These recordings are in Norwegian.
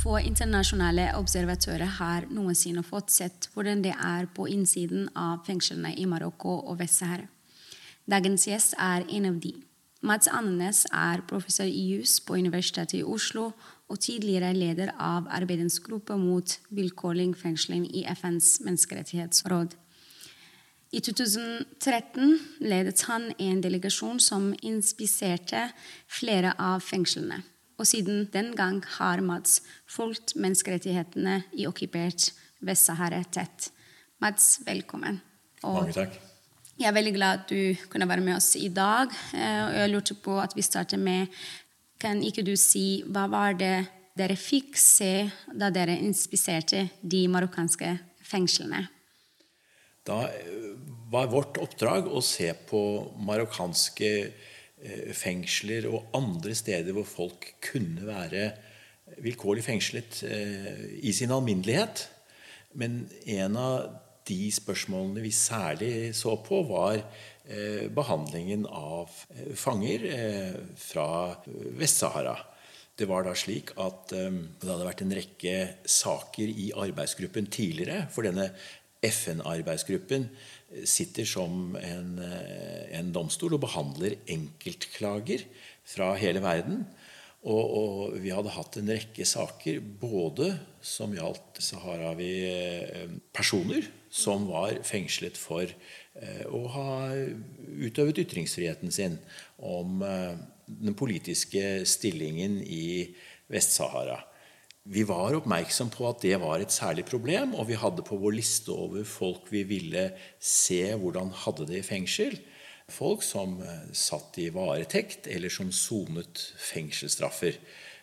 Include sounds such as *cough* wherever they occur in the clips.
Få internasjonale observatører har noensinne fått sett hvordan det er på innsiden av fengslene i Marokko og Vest-Sahara. Dagens gjest er en av de. Mats Andenes er professor i jus på Universitetet i Oslo og tidligere leder av arbeidsgruppe mot vilkårlig fengsling i FNs menneskerettighetsråd. I 2013 ledet han en delegasjon som inspiserte flere av fengslene og siden den gang har Mads fulgt menneskerettighetene i okkupert Vest-Sahara tett. Mads, velkommen. Og Mange takk. Jeg er veldig glad at du kunne være med oss i dag. Eh, og jeg lurte på at vi starter med Kan ikke du si hva var det dere fikk se da dere inspiserte de marokkanske fengslene? Da eh, var vårt oppdrag å se på marokkanske fengsler fengsler og andre steder hvor folk kunne være vilkårlig fengslet eh, i sin alminnelighet. Men en av de spørsmålene vi særlig så på, var eh, behandlingen av fanger fra Vest-Sahara. Det var da slik at det hadde vært en rekke saker i arbeidsgruppen tidligere. For denne FN-arbeidsgruppen sitter som en, eh, en, domstol og behandler enkeltklager fra hele verden. Og, og, vi hadde hatt en rekke saker både som gjaldt saharawi-personer som var fengslet for eh, å ha utøvet ytringsfriheten sin om eh, den politiske stillingen i Vest-Sahara. Vi var oppmerksom på at det var et særlig problem, og vi hadde på vår liste over folk vi ville se hvordan hadde det i fengsel. Folk som eh, satt i varetekt, eller som sonet fengselsstraffer.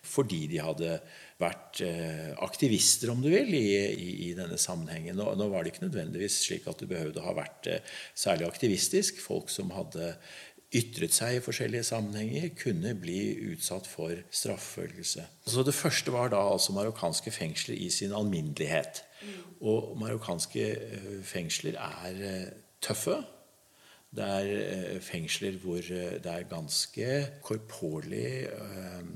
Fordi de hadde vært eh, aktivister, om du vil, i, i, i denne sammenhengen. Nå, nå, var det ikke nødvendigvis slik at du behøvde å ha vært eh, særlig aktivistisk. Folk som hadde ytret seg i forskjellige sammenhenger, kunne bli utsatt for straffølelse. Så Det første var da altså marokkanske fengsler i sin alminnelighet. Og marokkanske eh, fengsler er eh, tøffe. Det er eh, fengsler hvor det er ganske korporlig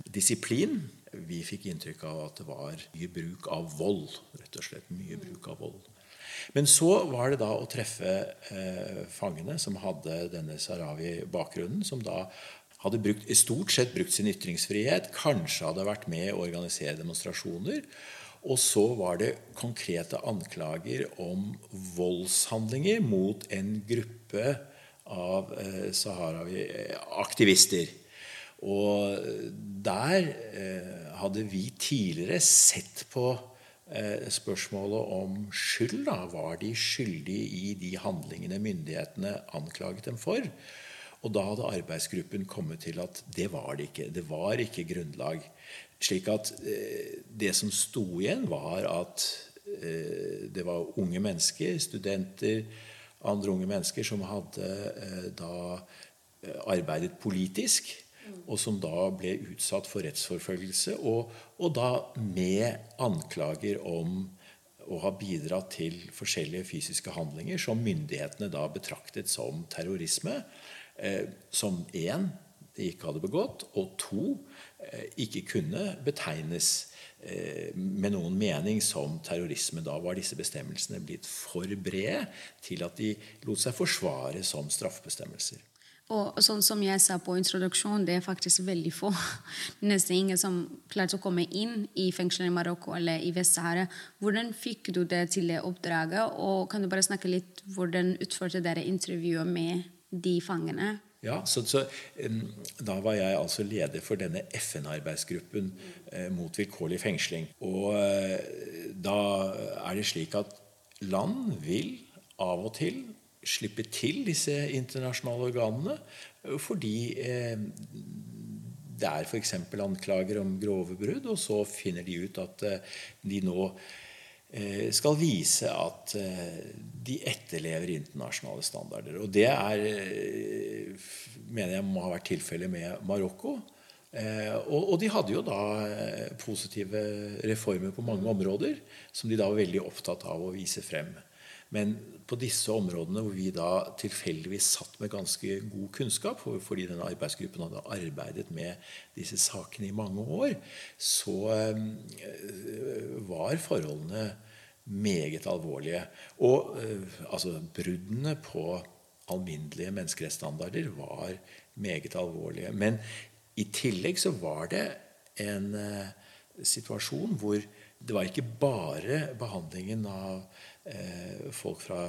disiplin. Vi fikk inntrykk av at det var mye bruk av vold. rett og slett mye bruk av vold. Men så var det da å treffe eh, fangene som hadde denne sahrawi-bakgrunnen, som da hadde brukt, stort sett brukt sin ytringsfrihet, kanskje hadde vært med å organisere demonstrasjoner. Og så var det konkrete anklager om voldshandlinger mot en gruppe av eh, saharawi-aktivister. Og der eh, hadde vi tidligere sett på spørsmålet om skyld. Da. Var de skyldige i de handlingene myndighetene anklaget dem for? Og da hadde arbeidsgruppen kommet til at det var det ikke. Det var ikke grunnlag. Slik at eh, det som sto igjen, var at eh, det var unge mennesker, studenter, andre unge mennesker, som hadde da arbeidet politisk og som da ble utsatt for rettsforfølgelse, og, og, da med anklager om å ha bidratt til forskjellige fysiske handlinger som myndighetene da betraktet som terrorisme. Eh, som én ikke hadde begått, og to eh, ikke kunne betegnes eh, med noen mening som terrorisme. Da var disse bestemmelsene blitt for brede til at de lot seg forsvare som straffebestemmelser. Og sånn som jeg sa på introduksjonen, det er faktisk veldig få. *laughs* Nesten ingen som klarte å komme inn i fengselet i Marokko eller i Vest-Sahara. Hvordan fikk du det til det oppdraget? Og kan du bare snakke litt hvordan utførte dere intervjuet med de fangene? Ja, så, så Da var jeg altså leder for denne FN-arbeidsgruppen eh, mot vilkårlig fengsling. Og eh, da er det slik at land vil av og til slippe til disse internasjonale organene fordi eh, det er f.eks. anklager om grove brudd, og så finner de ut at eh, de nå skal vise at de etterlever internasjonale standarder. Og det er, mener jeg må ha vært tilfellet med Marokko. Og, de hadde jo da positive reformer på mange områder, som de da var veldig opptatt av å vise frem. Men på disse områdene hvor vi da tilfeldigvis satt med ganske god kunnskap, fordi denne arbeidsgruppen hadde arbeidet med disse sakene i mange år, så eh, var forholdene meget alvorlige. Og eh, altså, bruddene på alminnelige menneskerettsstandarder var meget alvorlige. Men i tillegg så var det en uh, situasjon hvor det var ikke bare behandlingen av Eh, folk fra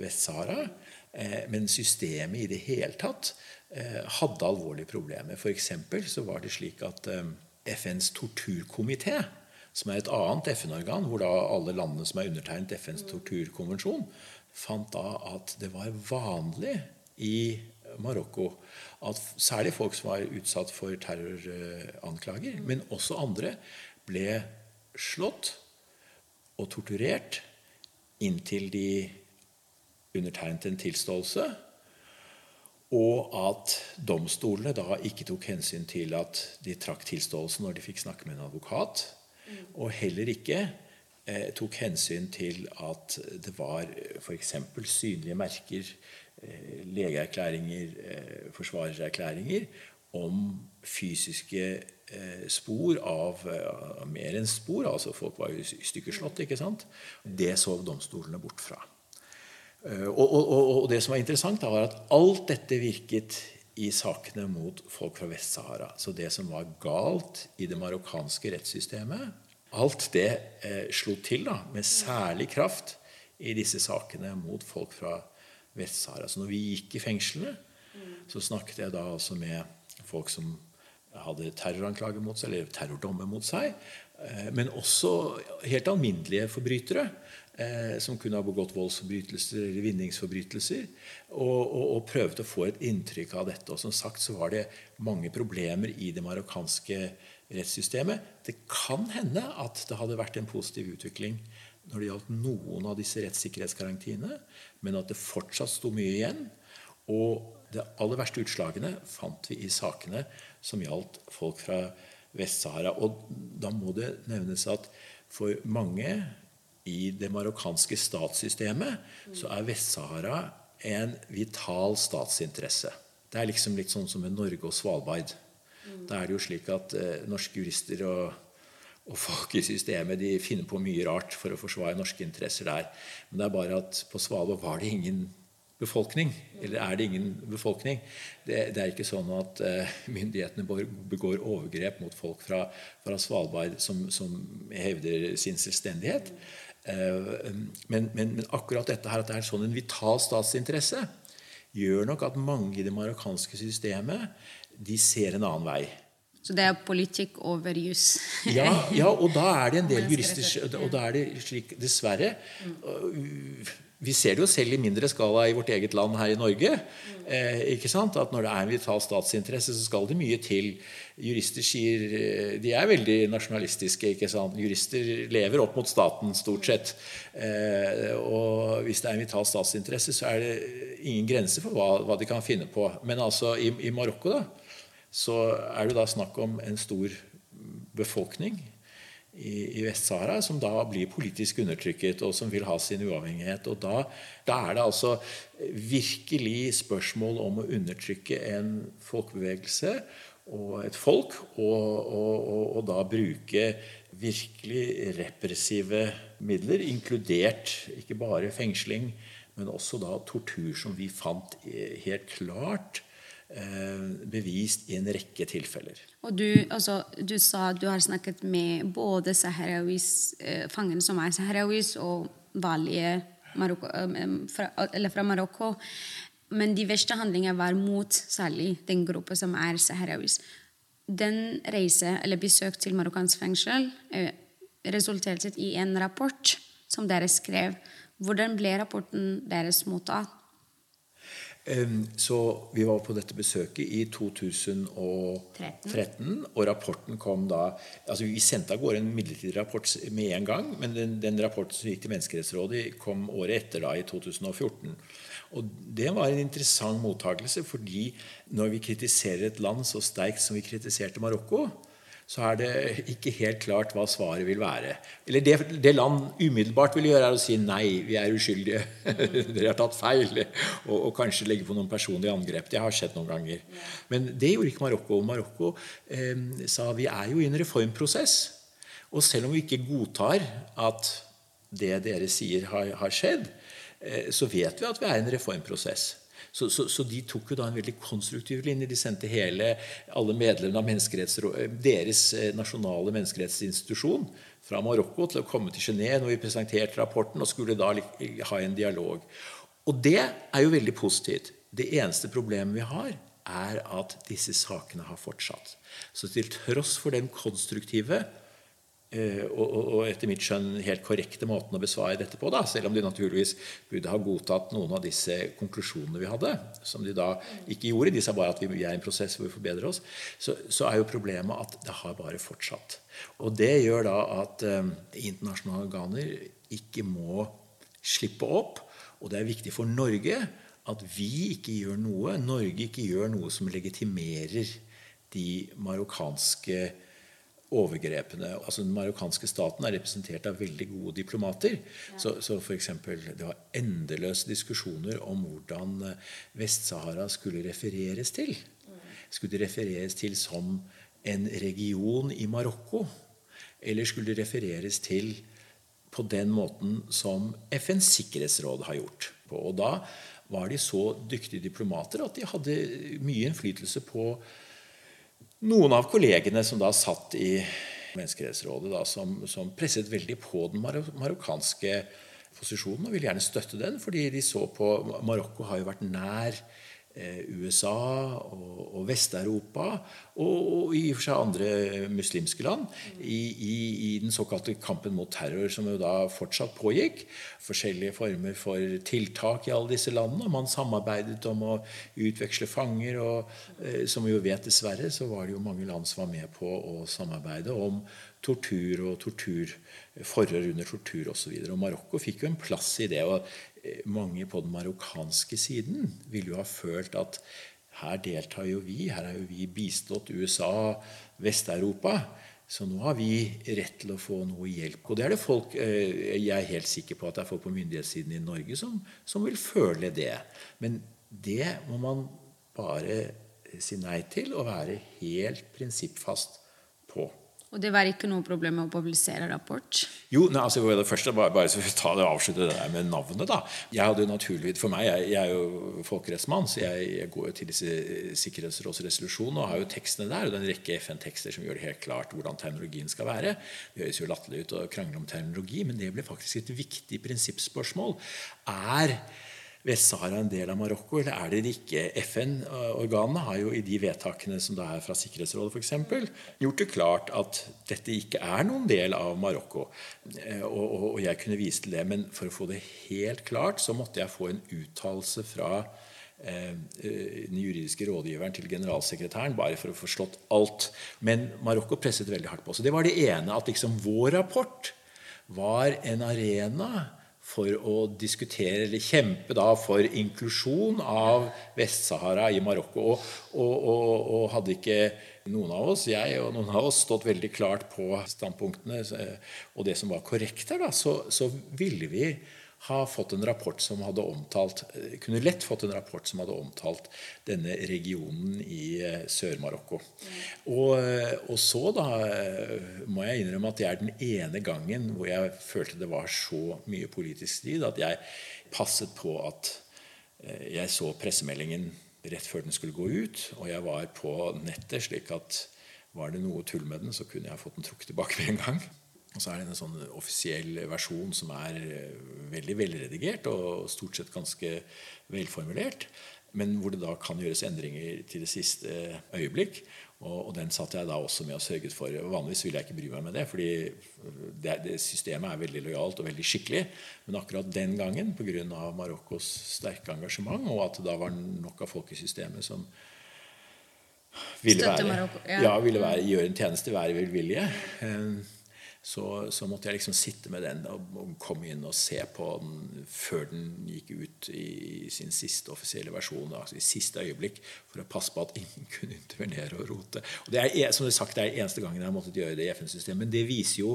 Vest-Sahara. Eh, men systemet i det hele tatt eh, hadde alvorlige problemer. F.eks. så var det slik at FNs torturkomité, som er et annet FN-organ, hvor da alle landene som er undertegnet FNs torturkonvensjon, fant da at det var vanlig i Marokko at særlig folk som var utsatt for terroranklager, men også andre, ble slått og torturert inntil de undertegnet en tilståelse, og at domstolene da ikke tok hensyn til at de trakk tilståelsen når de fikk snakke med en advokat, og heller ikke eh, tok hensyn til at det var f.eks. synlige merker, eh, legeerklæringer, eh, forsvarererklæringer om fysiske spor av uh, mer enn spor. altså Folk var jo i stykker slått. ikke sant? Det så domstolene bort fra. Uh, og, og, og, det som var interessant, var at alt dette virket i sakene mot folk fra Vest-Sahara. Så det som var galt i det marokkanske rettssystemet, alt det eh, slo til da, med særlig kraft i disse sakene mot folk fra Vest-Sahara. Så når vi gikk i fengslene, så snakket jeg da altså med folk som hadde terroranklager mot seg, eller terrordommer mot seg. Eh, men også helt alminnelige forbrytere eh, som kunne ha begått voldsforbrytelser eller vinningsforbrytelser. Og, og, og, prøvde å få et inntrykk av dette. Og som sagt så var det mange problemer i det marokkanske rettssystemet. Det kan hende at det hadde vært en positiv utvikling når det gjaldt noen av disse rettssikkerhetsgarantiene, men at det fortsatt sto mye igjen. Og de aller verste utslagene fant vi i sakene som gjaldt folk fra Vest-Sahara. Og da må det nevnes at for mange i det marokkanske statssystemet så er Vest-Sahara en vital statsinteresse. Det er liksom litt sånn som med Norge og Svalbard. Da er det jo slik at eh, norske jurister og, og folk i systemet de finner på mye rart for å forsvare norske interesser der. Men det er bare at på Svalbard var det ingen befolkning? Eller er det ingen befolkning? Det, det er ikke sånn at uh, myndighetene begår overgrep mot folk fra, fra Svalbard som, som, hevder sin selvstendighet. Uh, men, men, men, akkurat dette her, at det er sånn en vital statsinteresse, gjør nok at mange i det marokkanske systemet de ser en annen vei. Så det er politikk over jus? ja, ja, og da er det en del jurister Og da er det slik, dessverre uh, vi ser det jo selv i mindre skala i vårt eget land her i Norge. Eh, ikke sant? At Når det er en vital statsinteresse, så skal det mye til. Jurister sier eh, De er veldig nasjonalistiske. ikke sant? Jurister lever opp mot staten, stort sett. Eh, og hvis det er en vital statsinteresse, så er det ingen grense for hva, hva de kan finne på. Men altså i, i Marokko da, så er det da snakk om en stor befolkning i, i Vest-Sahara, som da blir politisk undertrykket, og som vil ha sin uavhengighet. Og da, da, er det altså virkelig spørsmål om å undertrykke en folkebevegelse og et folk, og, og, og da bruke virkelig repressive midler, inkludert ikke bare fengsling, men også da tortur, som vi fant helt klart bevist i en rekke tilfeller. Og du, altså, du sa at du har snakket med både eh, fangene som er saharawis, og vanlige eh, fra, fra Marokko. Men de verste handlingene var mot særlig den gruppa som er saharawis. Den reise, eller besøk til marokkansk fengsel resulterte i en rapport som dere skrev. Hvordan ble rapporten deres mottatt? Så vi var på dette besøket i 2013, og rapporten kom da altså Vi sendte av gårde en midlertidig rapport med en gang, men den, den rapporten som gikk til Menneskerettsrådet, kom året etter, da, i 2014. Og Det var en interessant mottakelse, fordi når vi kritiserer et land så sterkt som vi kritiserte Marokko, så er det ikke helt klart hva svaret vil være. Eller det, det land umiddelbart vil gjøre, er å si nei, vi er uskyldige. *laughs* Dere har tatt feil. Og, og, kanskje legge på noen personlige angrep. Det har skjedd noen ganger. Men det gjorde ikke Marokko. Marokko eh, sa vi er jo i en reformprosess. Og selv om vi ikke godtar at det dere sier, har, har skjedd, eh, så vet vi at vi er i en reformprosess. Så, så, så, de tok jo da en veldig konstruktiv linje. De sendte hele, alle medlemmene av deres eh, nasjonale menneskerettsinstitusjon fra Marokko til å komme til Genéve når vi presenterte rapporten, og skulle da ha en dialog. Og det er jo veldig positivt. Det eneste problemet vi har, er at disse sakene har fortsatt. Så til tross for den konstruktive og, og, etter mitt skjønn helt korrekte måten å besvare dette på, da, selv om de naturligvis burde ha godtatt noen av disse konklusjonene vi hadde, som de da ikke gjorde. De sa bare at vi er i en prosess hvor vi forbedrer oss. Så, så er jo problemet at det har bare fortsatt. Og det gjør da at eh, internasjonale organer ikke må slippe opp. Og det er viktig for Norge at vi ikke gjør noe, Norge ikke gjør noe som legitimerer de marokkanske overgrepene. Altså Den marokkanske staten er representert av veldig gode diplomater. Ja. Så, så for eksempel, Det var endeløse diskusjoner om hvordan eh, Vest-Sahara skulle refereres til. Skulle det refereres til som en region i Marokko? Eller skulle det refereres til på den måten som FNs sikkerhetsråd har gjort? Og da var de så dyktige diplomater at de hadde mye innflytelse på noen av kollegene som da satt i Menneskerettighetsrådet, da, som, som, presset veldig på den marokkanske posisjonen og ville gjerne støtte den, fordi de så på Marokko har jo vært nær USA og, og Vest-Europa og, og, i og for seg andre muslimske land i, i, i, den såkalte kampen mot terror, som jo da fortsatt pågikk. Forskjellige former for tiltak i alle disse landene. og Man samarbeidet om å utveksle fanger. og eh, Som vi jo vet, dessverre, så var det jo mange land som var med på å samarbeide om tortur og tortur, forhør under tortur osv. Marokko fikk jo en plass i det. og Eh, mange på den marokkanske siden ville jo ha følt at her deltar jo vi, her har jo vi bistått USA, Vest-Europa. Så nå har vi rett til å få noe hjelp. Og det er det folk, eh, Jeg er helt sikker på at det er folk på myndighetssiden i Norge som, som vil føle det. Men det må man bare si nei til og være helt prinsippfast på. Og det var ikke noe problem med å publisere rapport? Jo, nei, altså, det første, bare, bare så ta det, avslutte det der med navnet. da. Jeg hadde jo naturligvis, For meg, jeg, jeg er jo folkerettsmann, så jeg, jeg, går jo til disse sikkerhetsrådsresolusjonene og har jo tekstene der. og det er en rekke FN-tekster som gjør det helt klart hvordan terminologien skal være. Det høres jo latterlig ut å krangle om terminologi, men det ble faktisk et viktig prinsippspørsmål. Er Vest-Sahara en del av Marokko, eller er det ikke? FN-organene har jo i de vedtakene som det er fra Sikkerhetsrådet f.eks., gjort det klart at dette ikke er noen del av Marokko. Eh, og, og, og, jeg kunne vise til det, men for å få det helt klart så måtte jeg få en uttalelse fra eh, den juridiske rådgiveren til generalsekretæren, bare for å få slått alt. Men Marokko presset veldig hardt på. Så det var det ene, at liksom vår rapport var en arena for å diskutere eller kjempe da for inklusjon av Vest-Sahara i Marokko. Og, og, og, og, hadde ikke noen av oss, jeg og noen av oss, stått veldig klart på standpunktene og det som var korrekt der, da, så, så ville vi ha fått en rapport som hadde omtalt kunne lett fått en rapport som hadde omtalt denne regionen i eh, Sør-Marokko. Og, eh, og, så da eh, må jeg innrømme at det er den ene gangen hvor jeg følte det var så mye politisk strid at jeg passet på at jeg så pressemeldingen rett før den skulle gå ut, og jeg var på nettet, slik at var det noe tull med den, så kunne jeg fått den trukket tilbake med en gang. Og så er det en sånn offisiell versjon som er eh, veldig velredigert og stort sett ganske velformulert. Men hvor det da kan gjøres endringer til det siste øyeblikk. Og, og, den satt jeg da også med og sørget for. Vanligvis vil jeg ikke bry meg med det, fordi det, det systemet er veldig lojalt og veldig skikkelig. Men akkurat den gangen, pga. Marokkos sterke engasjement, og at det da var nok av folk i systemet som ville, være, Marokko, ja. Ja, ville være, gjøre en tjeneste, være velvillige, eh, så, så, måtte jeg liksom sitte med den og, komme inn og se på den før den gikk ut i sin siste offisielle versjon. Altså i siste øyeblikk, For å passe på at ingen *laughs* kunne intervenere og rote. Og det er som det er sagt, det er eneste gangen jeg har måttet gjøre det i FN-systemet. Men det viser jo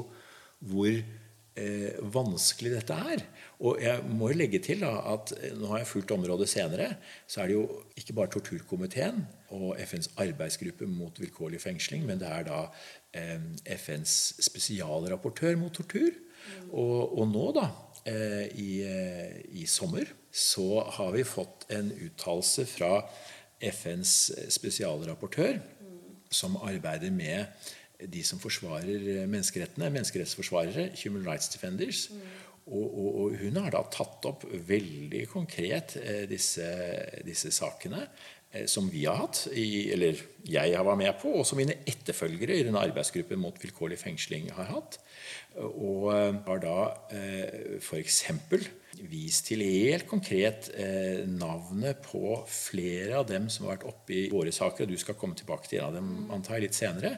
hvor eh, vanskelig dette er. Og jeg må jo legge til da, at eh, nå har jeg fulgt området senere. Så er det jo ikke bare torturkomiteen og FNs arbeidsgruppe mot vilkårlig fengsling, men det er da eh, FNs spesialrapportør mot tortur. Og, og nå, da, eh, i, eh, i, sommer, så har vi fått en uttalelse fra FNs spesialrapportør, som arbeider med de som forsvarer menneskerettene, menneskerettsforsvarere, Human Rights Defenders. Mm. Og, og, og, hun har da tatt opp veldig konkret eh, disse, disse, sakene eh, som vi har hatt, i, eller jeg har vært med på, og som mine etterfølgere i denne arbeidsgruppen mot vilkårlig fengsling har hatt. Og eh, har da eh, f.eks vist til helt konkret eh, navnet på flere av dem som har vært oppe i våre saker. og Du skal komme tilbake til en av dem antar jeg, litt senere.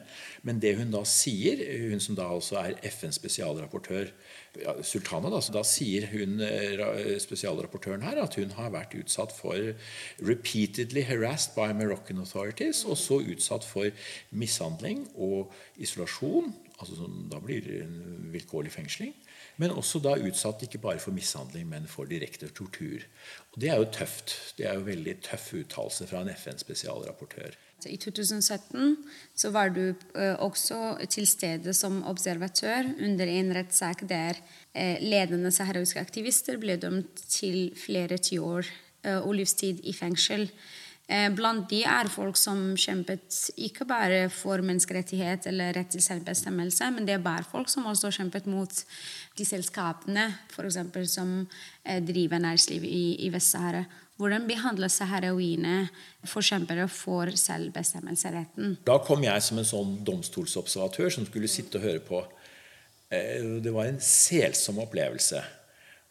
Men det hun da sier, hun som da altså er FNs spesialrapportør ja, Sultana, da, så da sier hun spesialrapportøren her at hun har vært utsatt for 'repeatedly harassed by Moroccan authorities', og så utsatt for mishandling og isolasjon, altså som da blir en vilkårlig fengsling men også da utsatt ikke bare for mishandling, men for direkte tortur. Og Det er jo tøft. Det er jo veldig tøff uttalelse fra en FN-spesialrapportør. I 2017 så var du uh, også til stede som observatør under en rettssak der uh, ledende saharawiske aktivister ble dømt til flere tiår uh, og livstid i fengsel. Eh, blant de er folk som kjempet ikke bare for menneskerettighet eller rett til selvbestemmelse, men det er bare folk som også kjempet mot de selskapene for eksempel, som eh, driver næringsliv i, i Vest-Sahara. Hvordan behandler saharawiene forkjempere for selvbestemmelsesretten? Da kom jeg som en sånn domstolsobservatør som skulle sitte og høre på. Eh, det var en selsom opplevelse.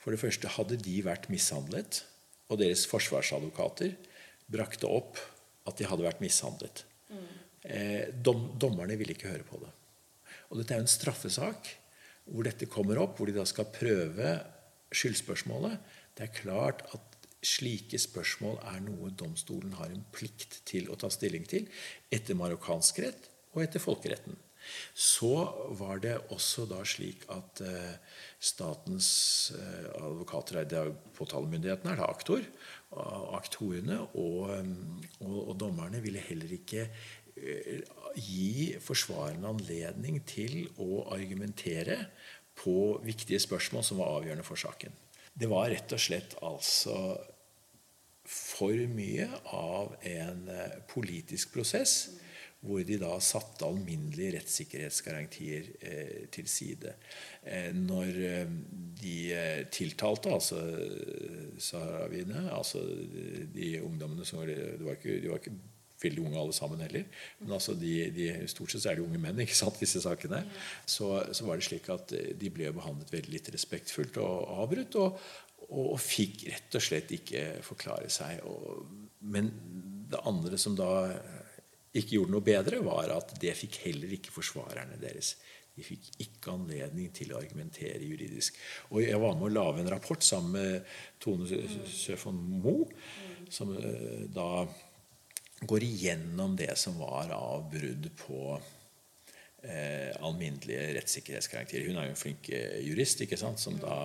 For det første hadde de vært mishandlet, og deres forsvarsadvokater brakte opp at de hadde vært mishandlet. Mm. Eh, dom, dommerne ville ikke høre på det. Og dette er jo en straffesak hvor dette kommer opp, hvor de da skal prøve skyldspørsmålet. Det er klart at slike spørsmål er noe domstolen har en plikt til å ta stilling til etter marokkansk rett og etter folkeretten. Så var det også da slik at eh, statens eh, advokater, påtalemyndigheten er da aktor, aktorene og, og, og, dommerne ville heller ikke eh, gi forsvarende anledning til å argumentere på viktige spørsmål som var avgjørende for saken. Det var rett og slett altså for mye av en eh, politisk prosess hvor de da satte alminnelige rettssikkerhetsgarantier eh, til side. Eh, når eh, de eh, tiltalte, altså saharawiene, altså de ungdommene som var, var ikke, De var ikke veldig unge alle sammen heller. Men altså de, de, stort sett er det unge menn *laughs* ikke sant, disse sakene. Så, så, var det slik at de ble behandlet veldig litt respektfullt og avbrutt. Og, og, og fikk rett og slett ikke forklare seg. Og, men det andre som da ikke gjorde noe bedre, var at det fikk heller ikke forsvarerne deres. De fikk ikke anledning til å argumentere juridisk. Og jeg var med å lage en rapport sammen med Tone Søfon Moe, som eh, da går igjennom det som var av brudd på eh, alminnelige rettssikkerhetskarakterer. Hun er jo en flink eh, jurist. ikke sant, som da,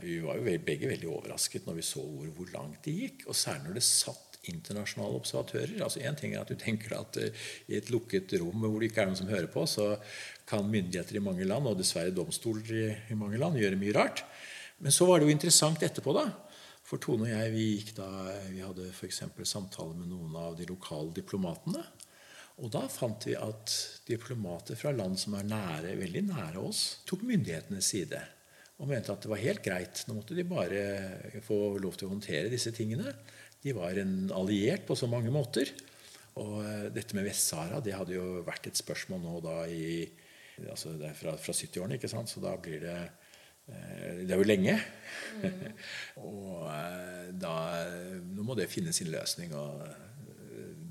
Vi var jo begge veldig overrasket når vi så hvor, hvor langt det gikk. Og særlig når det satt internasjonale observatører. altså Én ting er at du tenker at uh, i et lukket rom hvor det ikke er noen som hører på, så kan myndigheter i mange land, og dessverre domstoler i mange land, gjøre mye rart. Men så var det jo interessant etterpå, da. For Tone og jeg vi gikk da, vi hadde f.eks. samtale med noen av de lokale diplomatene. Og da fant vi at diplomater fra land som er nære, veldig nære oss, tok myndighetenes side. Og mente at det var helt greit. Nå måtte de bare få lov til å håndtere disse tingene. De var en alliert på så mange måter. Og dette med Vest-Sahara det hadde jo vært et spørsmål nå da i altså Det er fra, fra 70-årene, ikke sant? Så da blir det det er jo lenge. Mm. *laughs* og da Nå må det finne sin løsning. og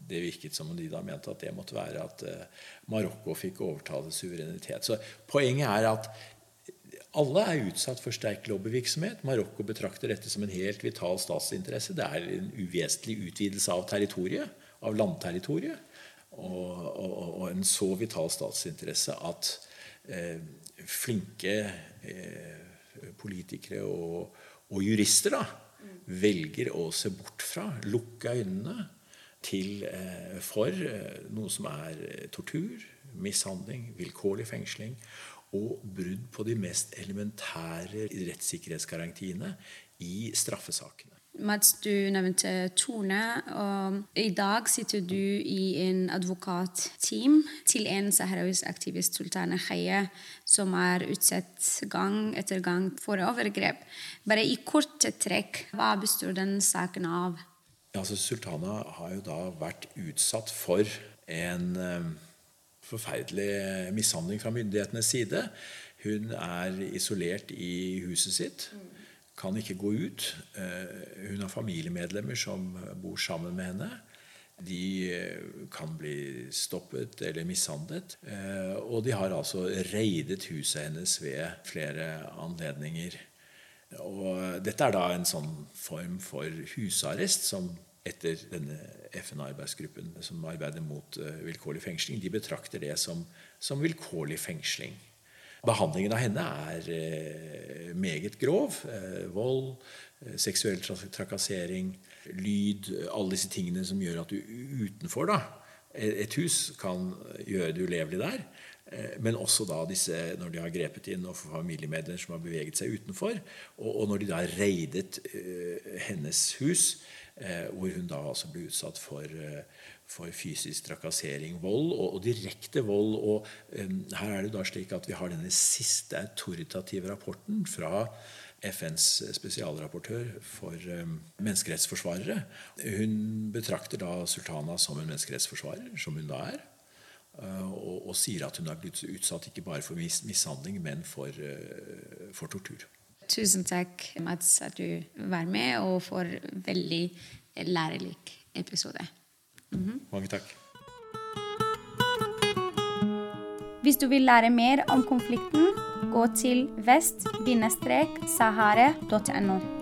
det virket som om de da mente at det måtte være at Marokko fikk overta suverenitet. Så poenget er at alle er utsatt for sterk lobbyvirksomhet. Marokko betrakter dette som en helt vital statsinteresse. Det er en uvesentlig utvidelse av territoriet, av landterritoriet. Og, og, og, en så vital statsinteresse at eh, flinke eh, politikere og, og, jurister da, velger å se bort fra, lukke øynene til, eh, for eh, noe som er tortur, mishandling, vilkårlig fengsling og brudd på de mest elementære rettssikkerhetsgarantiene i straffesakene. Mats, du nevnte Tone. og I dag sitter du i en advokatteam til en saharawisk aktivist, Sultana Khaye, som er utsatt gang etter gang for overgrep. Bare i korte trekk, hva består den saken av? Ja, altså, Sultana har jo da vært utsatt for en eh, forferdelig mishandling fra myndighetenes side. Hun er isolert i huset sitt, kan ikke gå ut. Eh, hun har familiemedlemmer som bor sammen med henne. De eh, kan bli stoppet eller mishandlet. Eh, og de har altså reidet huset hennes ved flere anledninger. Og dette er da en sånn form for husarrest som etter denne FN-arbeidsgruppen som arbeider mot uh, vilkårlig fengsling, de betrakter det som, som vilkårlig fengsling. Behandlingen av henne er uh, meget grov. Uh, vold, seksuell trakassering, lyd Alle disse tingene som gjør at du utenfor da, et hus kan gjøre det ulevelig der. Men også da disse, når de har grepet inn og familiemedlemmer som har beveget seg utenfor. Og, når de da reidet hennes hus, Eh, hvor hun da altså ble utsatt for, eh, for fysisk trakassering, vold, og, og direkte vold. Og um, her er det da slik at vi har denne siste autoritative rapporten fra FNs spesialrapportør for um, menneskerettsforsvarere. Hun betrakter da Sultana som en menneskerettsforsvarer, som hun da er. Og, og, sier at hun har blitt utsatt ikke bare for mis mishandling, men for, for tortur. Tusen takk, Mats, at du var med, og for veldig lærerik episode. Mm -hmm. Mange takk. Hvis du vil lære mer om konflikten, gå til vest-sahare.no.